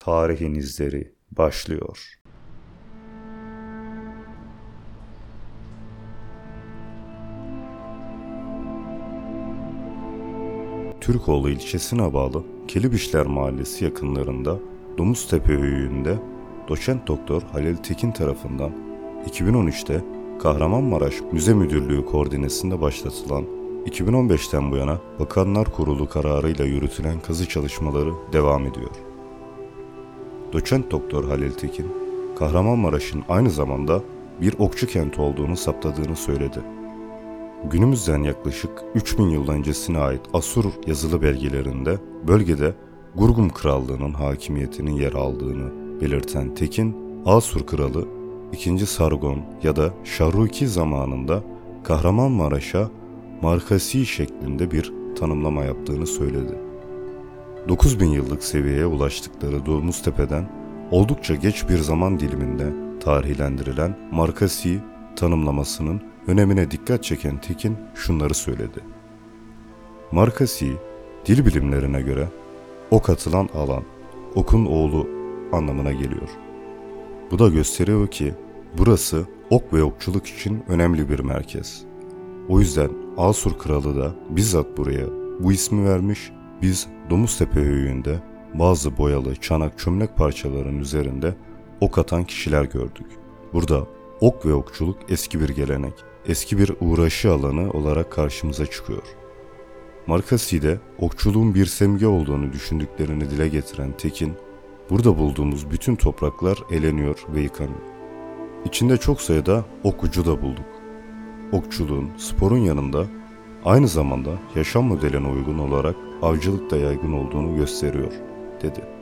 Tarihin izleri başlıyor. Türkoğlu ilçesine bağlı Kelibişler Mahallesi yakınlarında Domuztepe Höyüğü'nde doçent doktor Halil Tekin tarafından 2013'te Kahramanmaraş Müze Müdürlüğü koordinesinde başlatılan 2015'ten bu yana Bakanlar Kurulu kararıyla yürütülen kazı çalışmaları devam ediyor. Doçent Doktor Halil Tekin, Kahramanmaraş'ın aynı zamanda bir okçu kenti olduğunu saptadığını söyledi. Günümüzden yaklaşık 3000 yıl öncesine ait Asur yazılı belgelerinde bölgede Gurgum Krallığı'nın hakimiyetinin yer aldığını belirten Tekin, Asur Kralı 2. Sargon ya da Şarruki zamanında Kahramanmaraş'a Markasi şeklinde bir tanımlama yaptığını söyledi. 9000 yıllık seviyeye ulaştıkları Domuztepe'den oldukça geç bir zaman diliminde tarihlendirilen Markasi tanımlamasının önemine dikkat çeken Tekin şunları söyledi. Markasi, dil bilimlerine göre ok atılan alan, okun oğlu anlamına geliyor. Bu da gösteriyor ki burası ok ve okçuluk için önemli bir merkez. O yüzden Asur kralı da bizzat buraya bu ismi vermiş, biz Domuztepe höyüğünde bazı boyalı çanak çömlek parçalarının üzerinde ok atan kişiler gördük. Burada ok ve okçuluk eski bir gelenek, eski bir uğraşı alanı olarak karşımıza çıkıyor. Markasi'de okçuluğun bir semge olduğunu düşündüklerini dile getiren Tekin, burada bulduğumuz bütün topraklar eleniyor ve yıkanıyor. İçinde çok sayıda okucu da bulduk. Okçuluğun, sporun yanında aynı zamanda yaşam modeline uygun olarak avcılık da yaygın olduğunu gösteriyor, dedi.